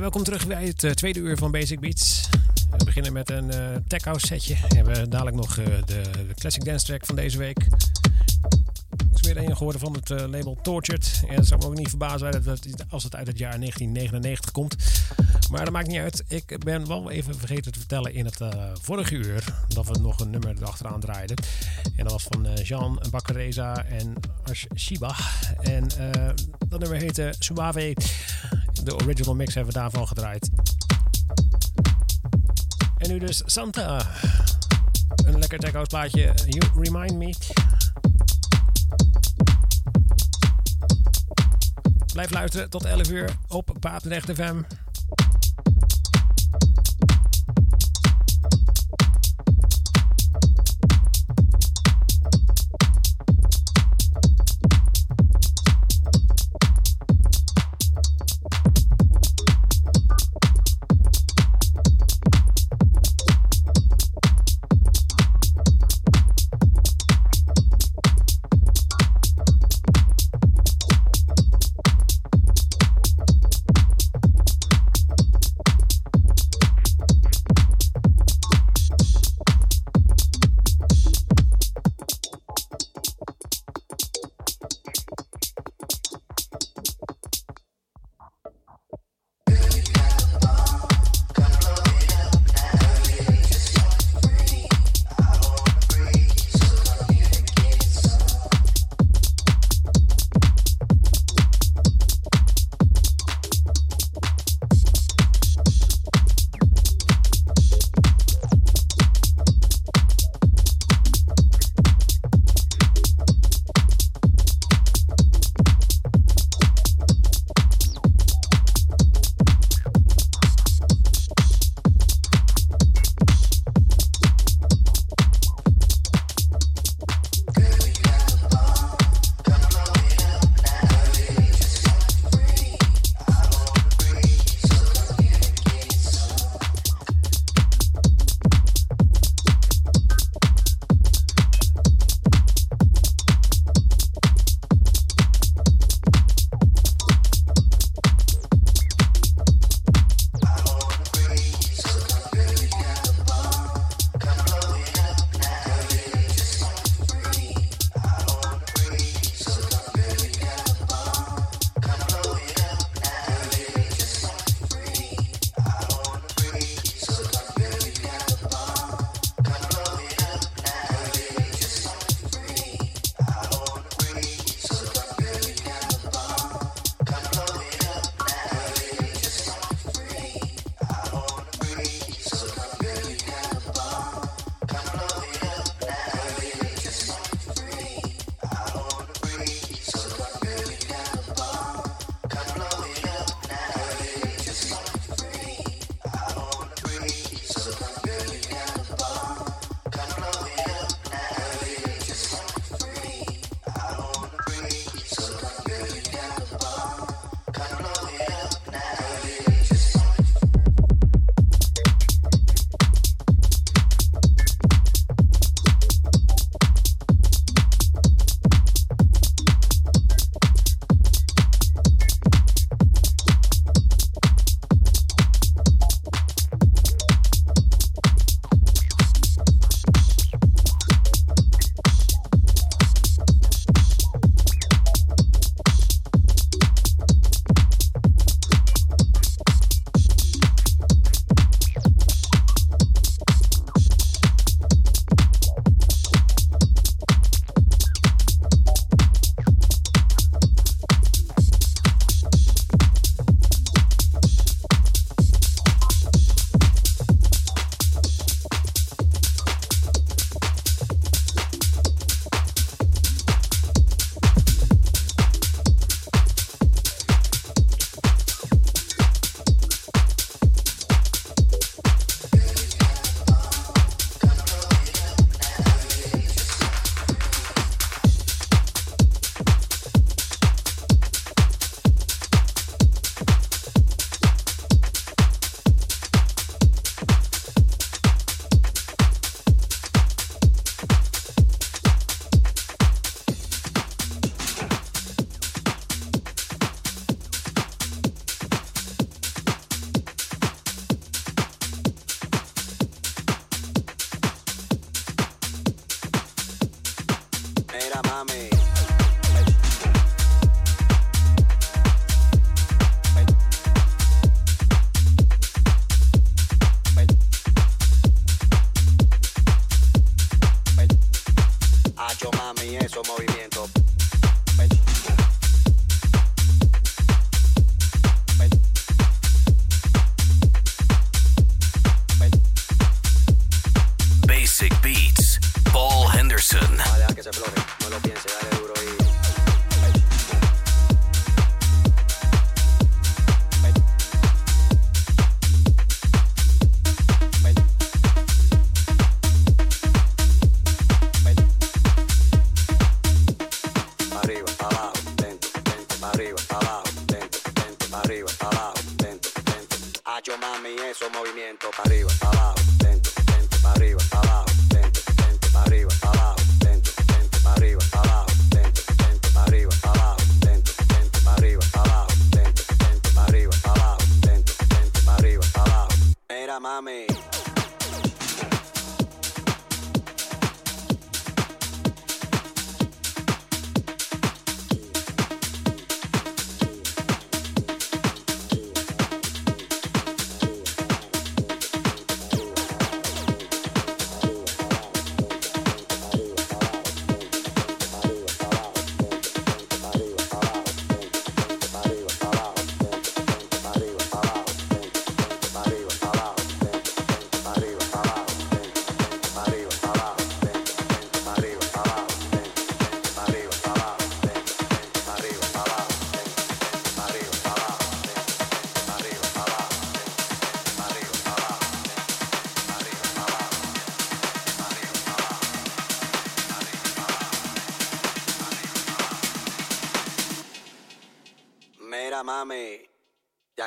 Welkom terug bij het eh, tweede uur van Basic Beats. We beginnen met een eh tech house setje. We hebben dadelijk nog eh, de, classic dance track van deze week. Het is weer een geworden van het label Tortured. En het zou me ook niet verbazen dat als het uit het jaar 1999 komt. Maar dat maakt niet uit. Ik ben wel even vergeten te vertellen in het vorige uur dat we nog een nummer erachteraan draaiden. En dat was van Jean Bacareza en Ash Shiba. En dat nummer heette Suave. Original mix hebben we daarvan gedraaid. En nu dus Santa. Een lekker tech house plaatje. You Remind Me. Blijf luisteren tot 11 uur op Papendrecht FM.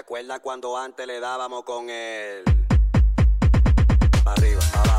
acuerdan cuando antes le dábamos con el... Pa arriba.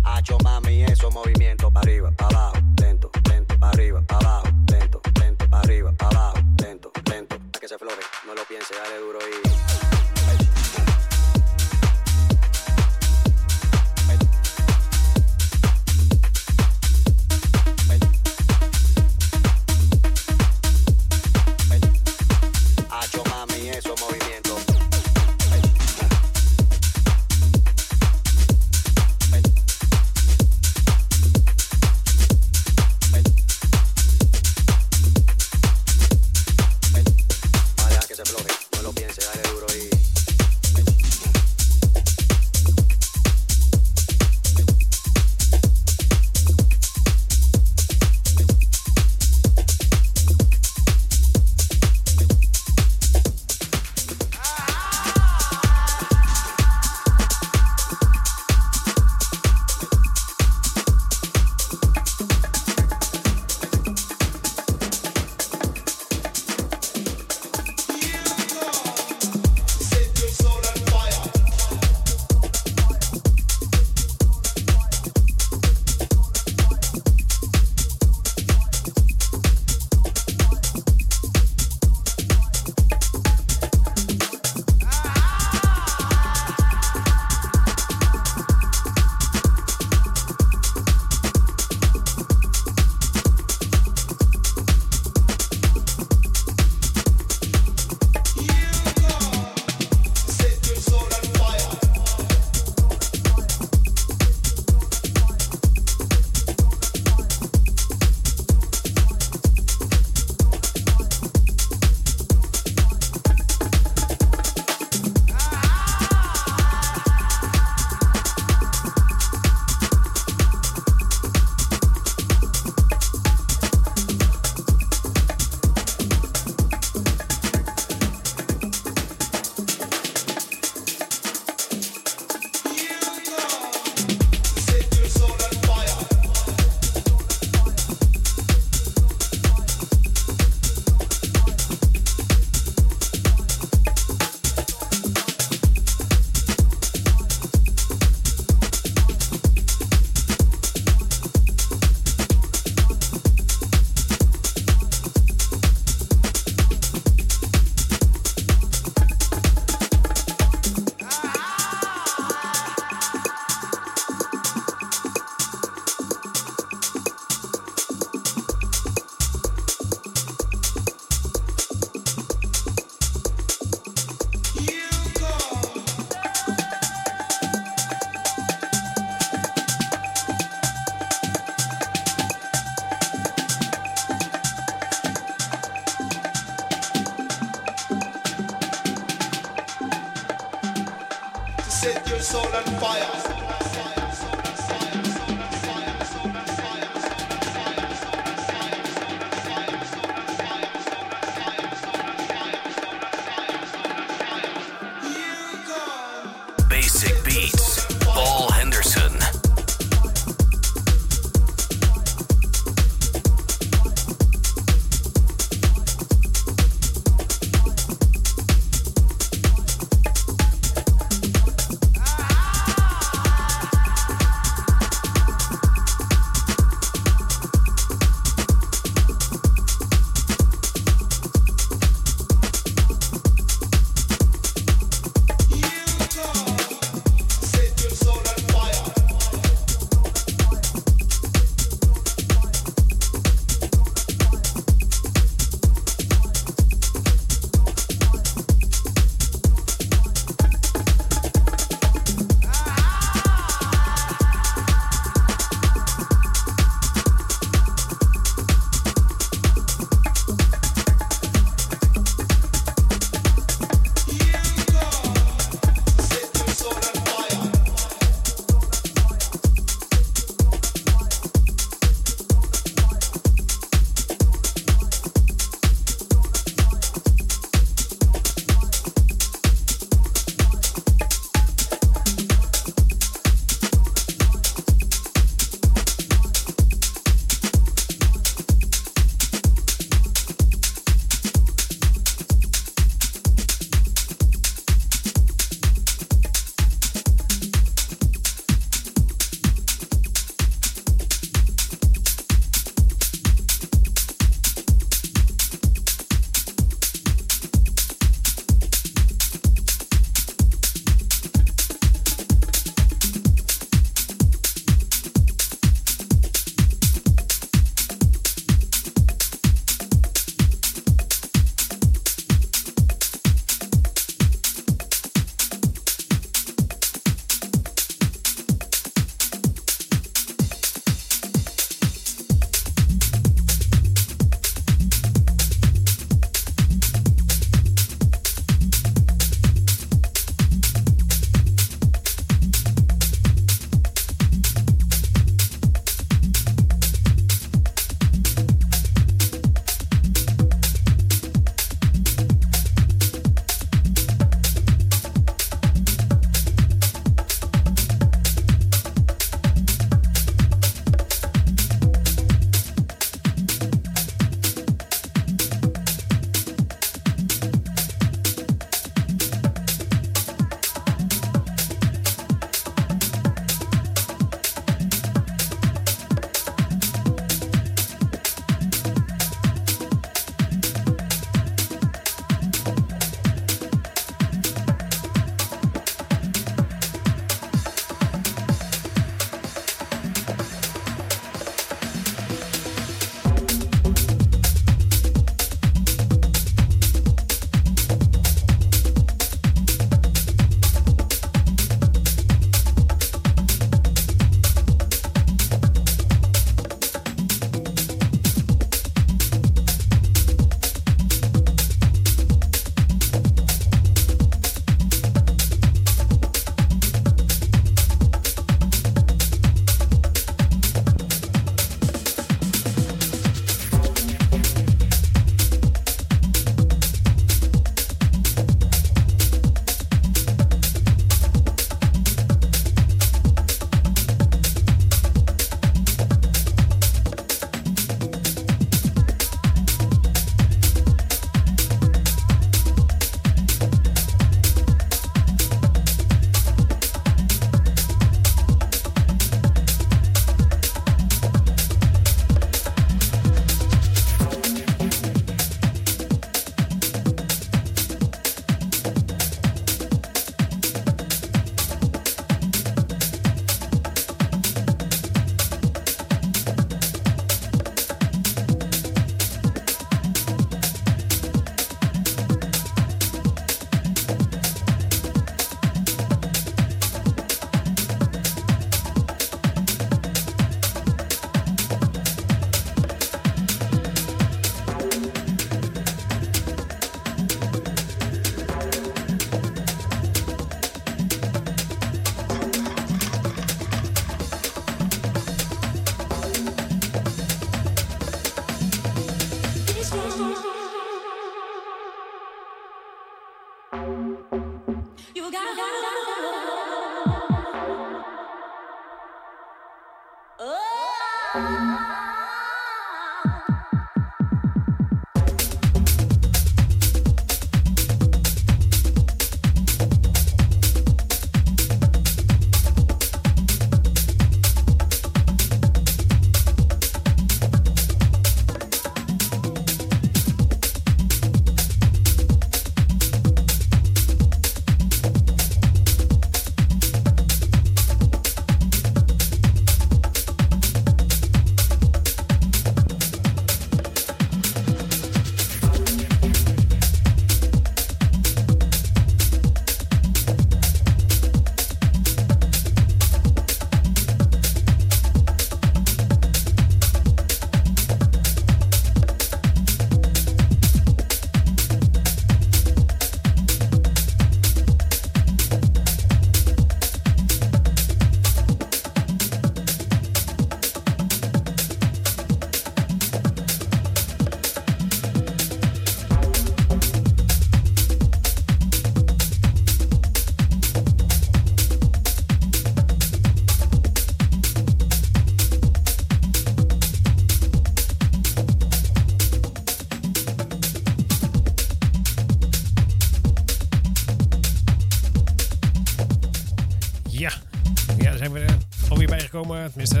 Bijgekomen. Tenminste,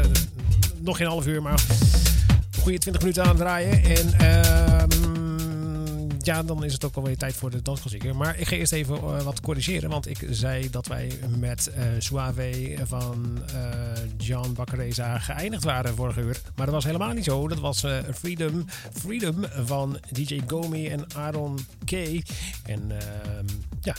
nog geen half uur, maar goede 20 minuten aan het draaien. En ehm, ja, dan is het ook alweer tijd voor de dansklassieker. Maar ik ga eerst even eh, wat corrigeren. Want ik zei dat wij met eh Suave van eh John Baccareza geëindigd waren vorige uur. Maar dat was helemaal niet zo. Dat was Freedom, Freedom van DJ Gomi en Aaron K. En ehm, ja,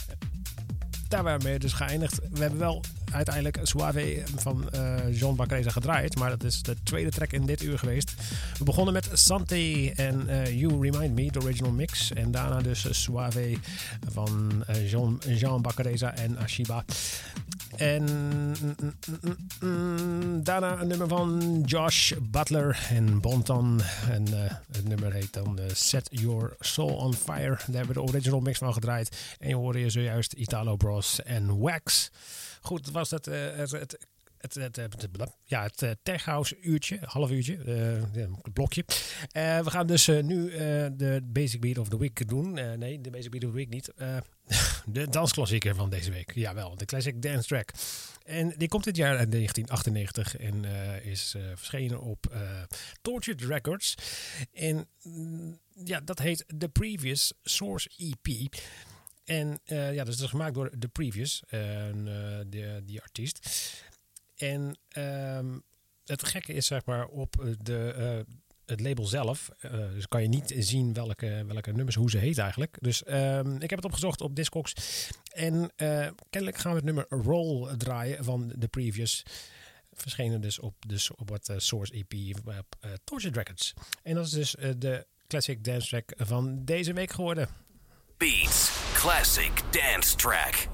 daar waren we dus geëindigd. We hebben wel uiteindelijk Suave van eh John gedraaid. Maar dat is de tweede track in dit uur geweest. We begonnen met Sante en eh, You Remind Me, de original mix. En daarna dus Suave van eh, Jean, Jean en Ashiba. En daarna een nummer van Josh Butler en Bonton. En het nummer heet dan Set Your Soul on Fire. Daar hebben we de original mix van gedraaid. En je hoorde je zojuist Italo Bros en Wax. Goed, was het, eh, het, het het, het, het, ja, het eh, Tech House uurtje, half uurtje, het blokje. We gaan dus nu de Basic Beat of the Week doen. Nee, de Basic Beat of the Week niet. De dansklassieker van deze week. Jawel, de Classic Dance Track. En die komt dit jaar uit 1998 en is verschenen op Tortured Records. En mm, ja, dat heet The Previous Source EP. En eh, ja, dus dat is gemaakt door The Previous, eh, eh, de, die artiest. En ehm, het gekke is, zeg maar, op de, het label zelf. dus kan je niet zien welke, welke nummers, hoe ze heet eigenlijk. Dus ehm, ik heb het opgezocht op Discogs. En kennelijk gaan we het nummer Roll draaien van de Previous. Verschenen dus op, dus op wat Source EP op eh, Tortured Records. En dat is dus de classic dance track van deze week geworden. Beats Classic Dance Track.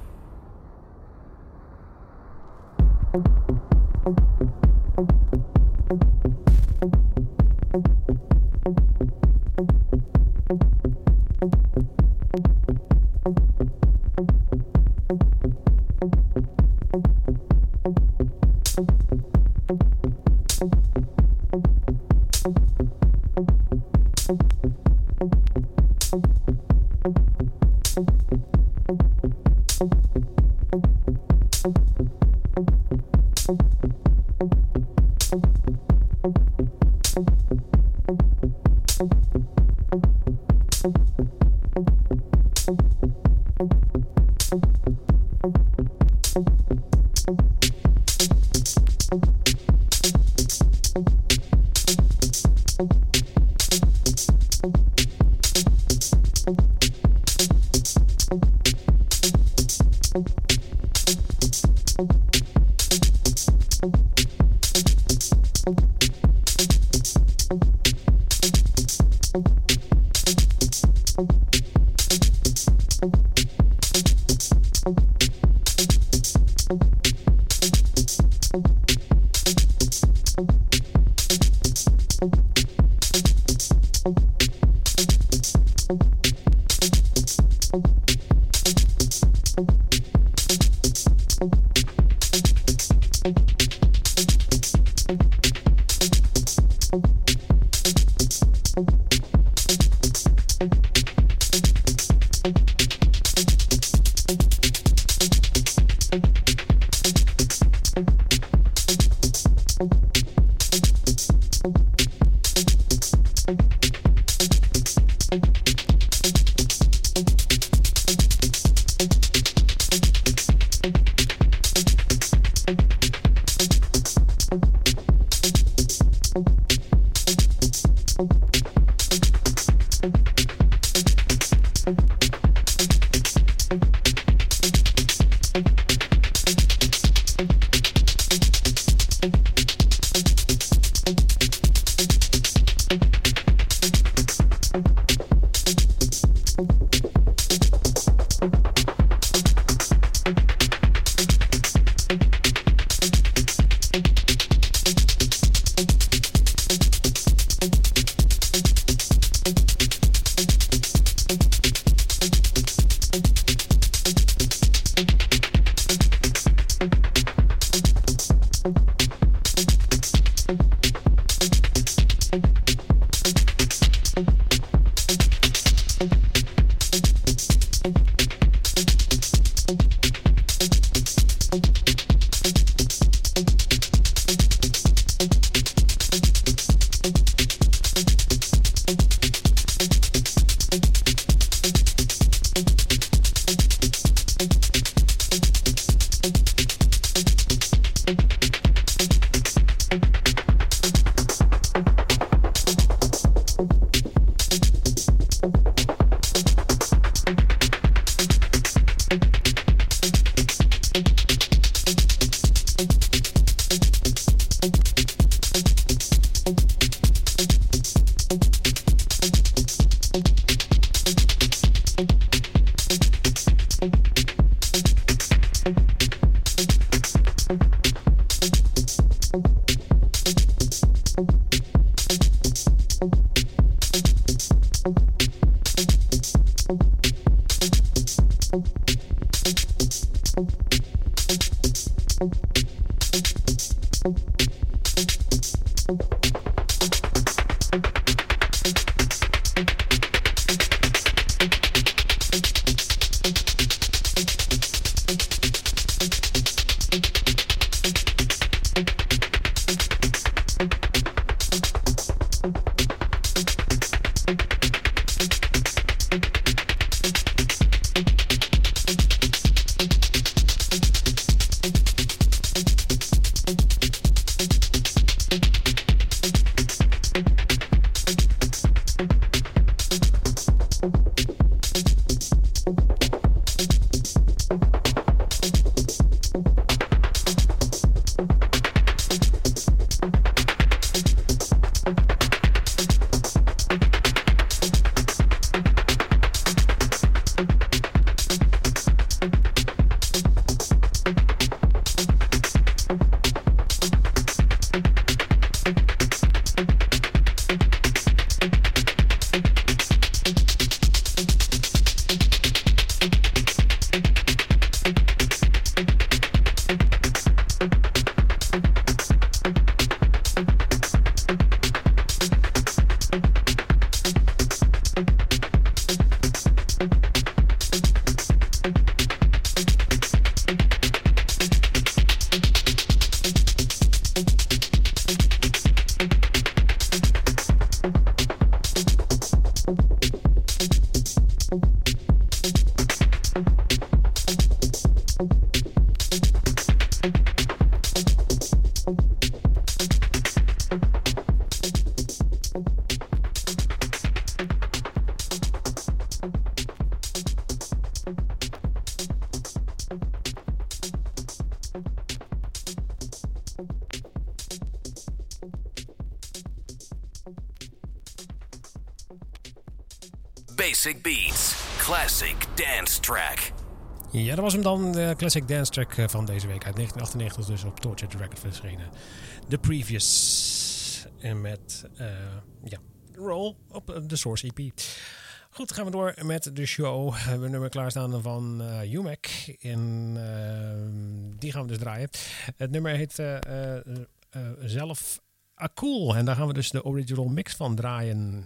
Track. Ja, dat was hem dan, de classic dance track eh, van deze week uit 1998, dus op Tortured Record verschenen. The Previous. En met, uh, ja, Roll op eh, de Source EP. Goed, gaan we door met de show. We hebben een nummer klaarstaan van uh, UMAC. En die gaan we dus draaien. Het nummer heet zelf Acool. En daar gaan we dus de original mix van draaien.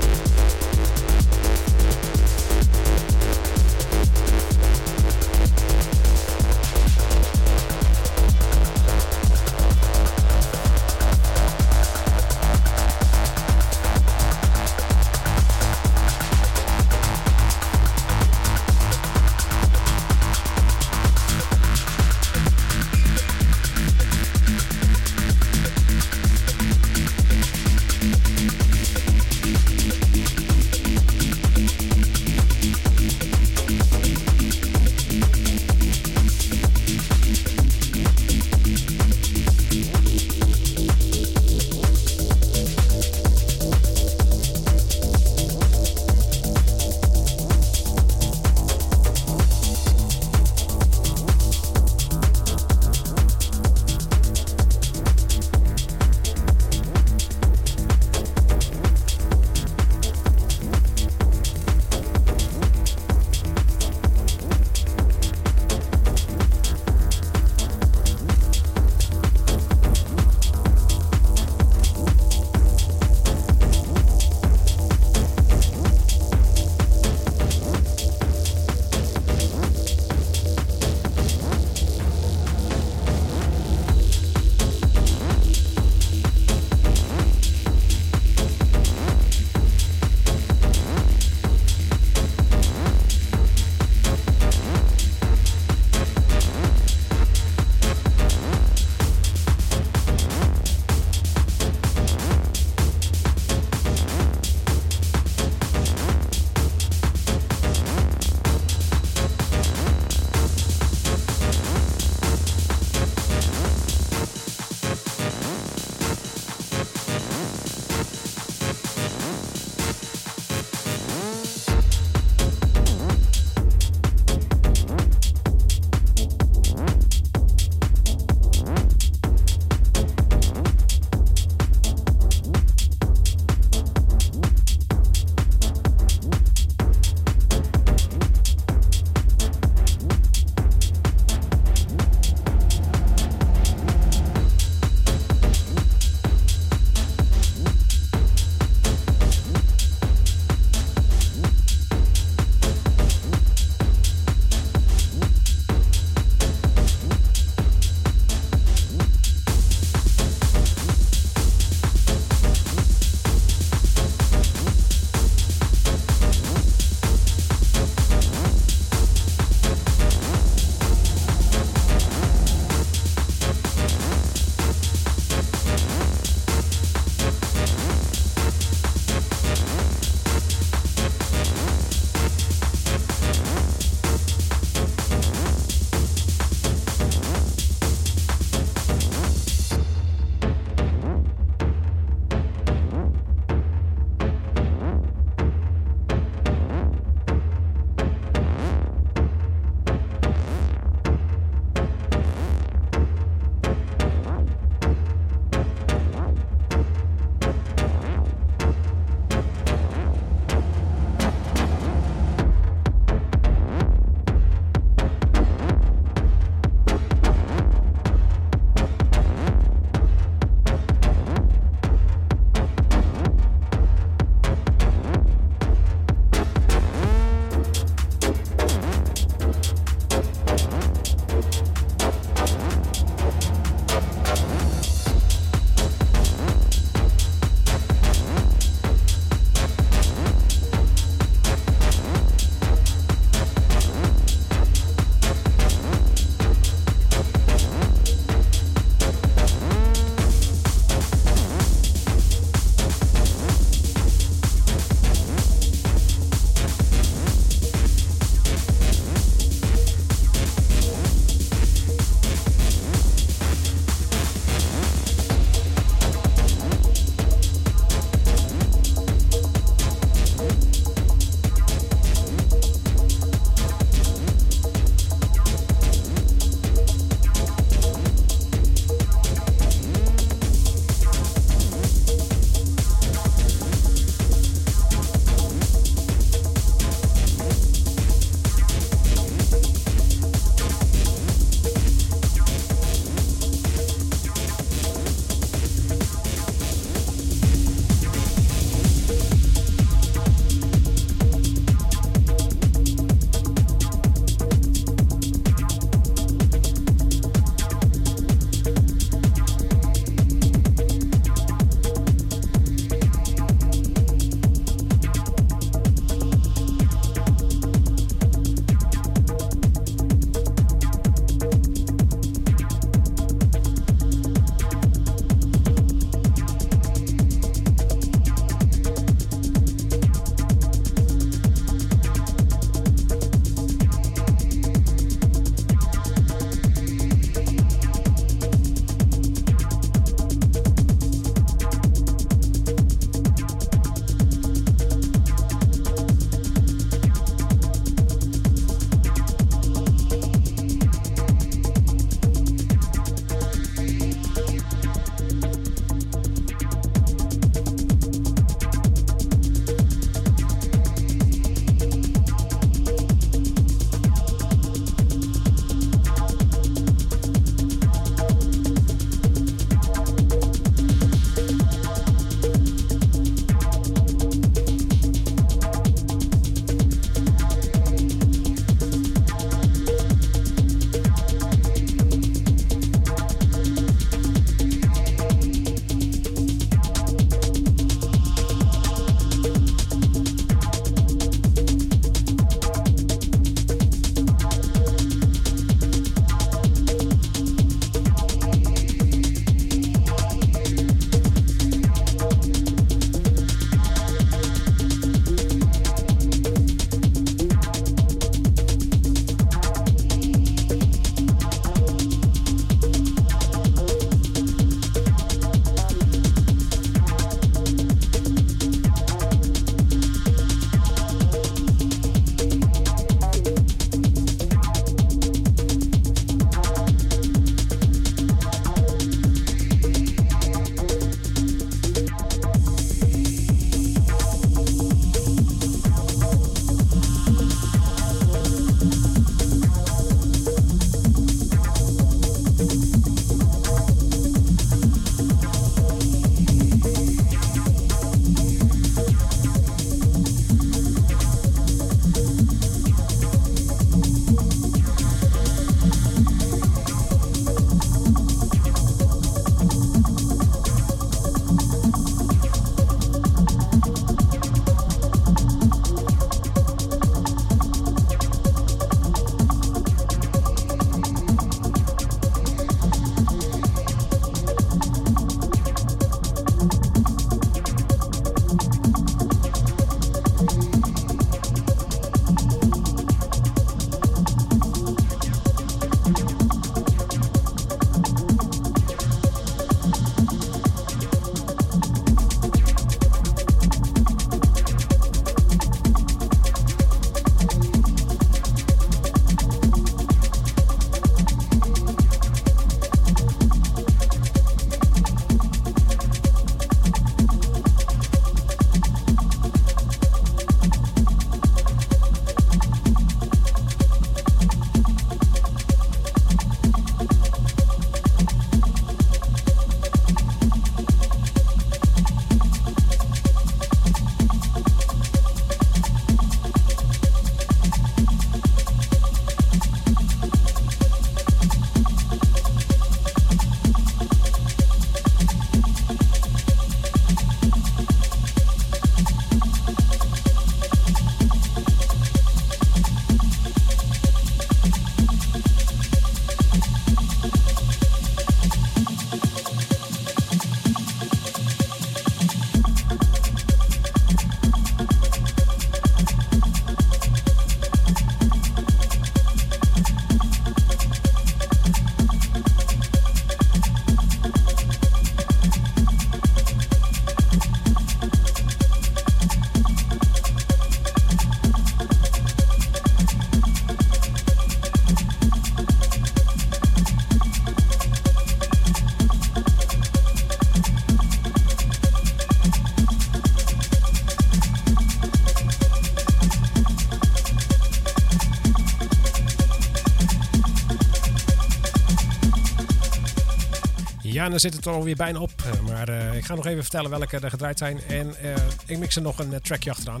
Ja, dan zit het er alweer bijna op. Eh, Maar eh, ik ga nog even vertellen welke er gedraaid zijn. En eh, ik mix er nog een trackje achteraan.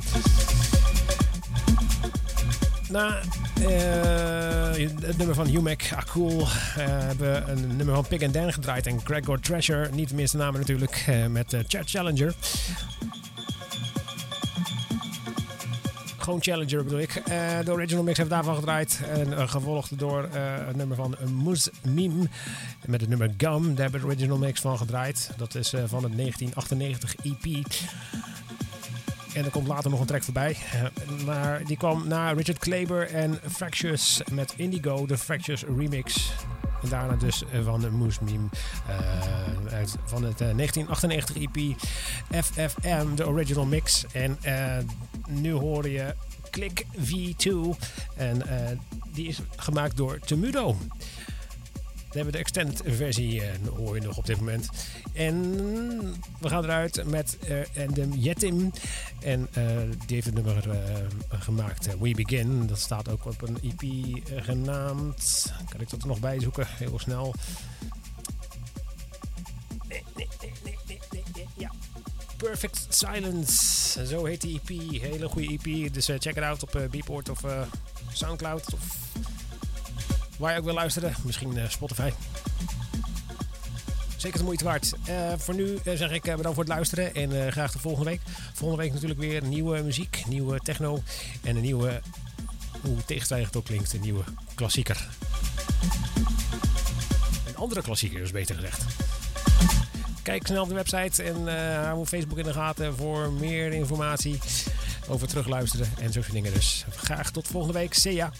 Na het nummer van Humac Akul hebben we een nummer van Pig and Dan gedraaid. En Gregor Treasure, niet de minste namen natuurlijk, met Chad Challenger. Gewoon Challenger bedoel ik. Eh, de original mix heeft daarvan gedraaid. En eh, gevolgd door eh, het nummer van Moes Meme. Met het nummer Gum. Daar hebben we de original mix van gedraaid. Dat is van het 1998 EP. En er komt later nog een track voorbij. Maar die kwam na Richard Kleber en Fractious met Indigo, de Fractious remix. Daarna dus eh, van de Moose Meme eh, uit, van het eh, 1998 EP FFM, de original mix. En eh, nu hoor je Click V2. En die is gemaakt door Temudo. We hebben de extended versie, eh, hoor je nog op dit moment. En we gaan eruit met eh Endem Yetim. En eh, die heeft het nummer eh, gemaakt, eh, We Begin. Dat staat ook op een EP eh, genaamd. Kan ik dat er nog bij zoeken? Heel snel. Perfect Silence. Zo heet die EP. Hele goede EP. Dus eh, check it out op eh, Beatport of eh, Soundcloud. Of waar je ook wil luisteren. Misschien eh, Spotify. Zeker de moeite waard. Eh, voor nu eh, zeg ik bedankt voor het luisteren en graag de volgende week. Volgende week natuurlijk weer nieuwe muziek, nieuwe techno en een nieuwe, hoe tegenstrijdig het ook klinkt, een nieuwe klassieker. Een andere klassieker is beter gezegd. Kijk snel op de website en eh hou Facebook in de gaten voor meer informatie over terugluisteren en zulke dingen. Dus graag tot volgende week. See ya!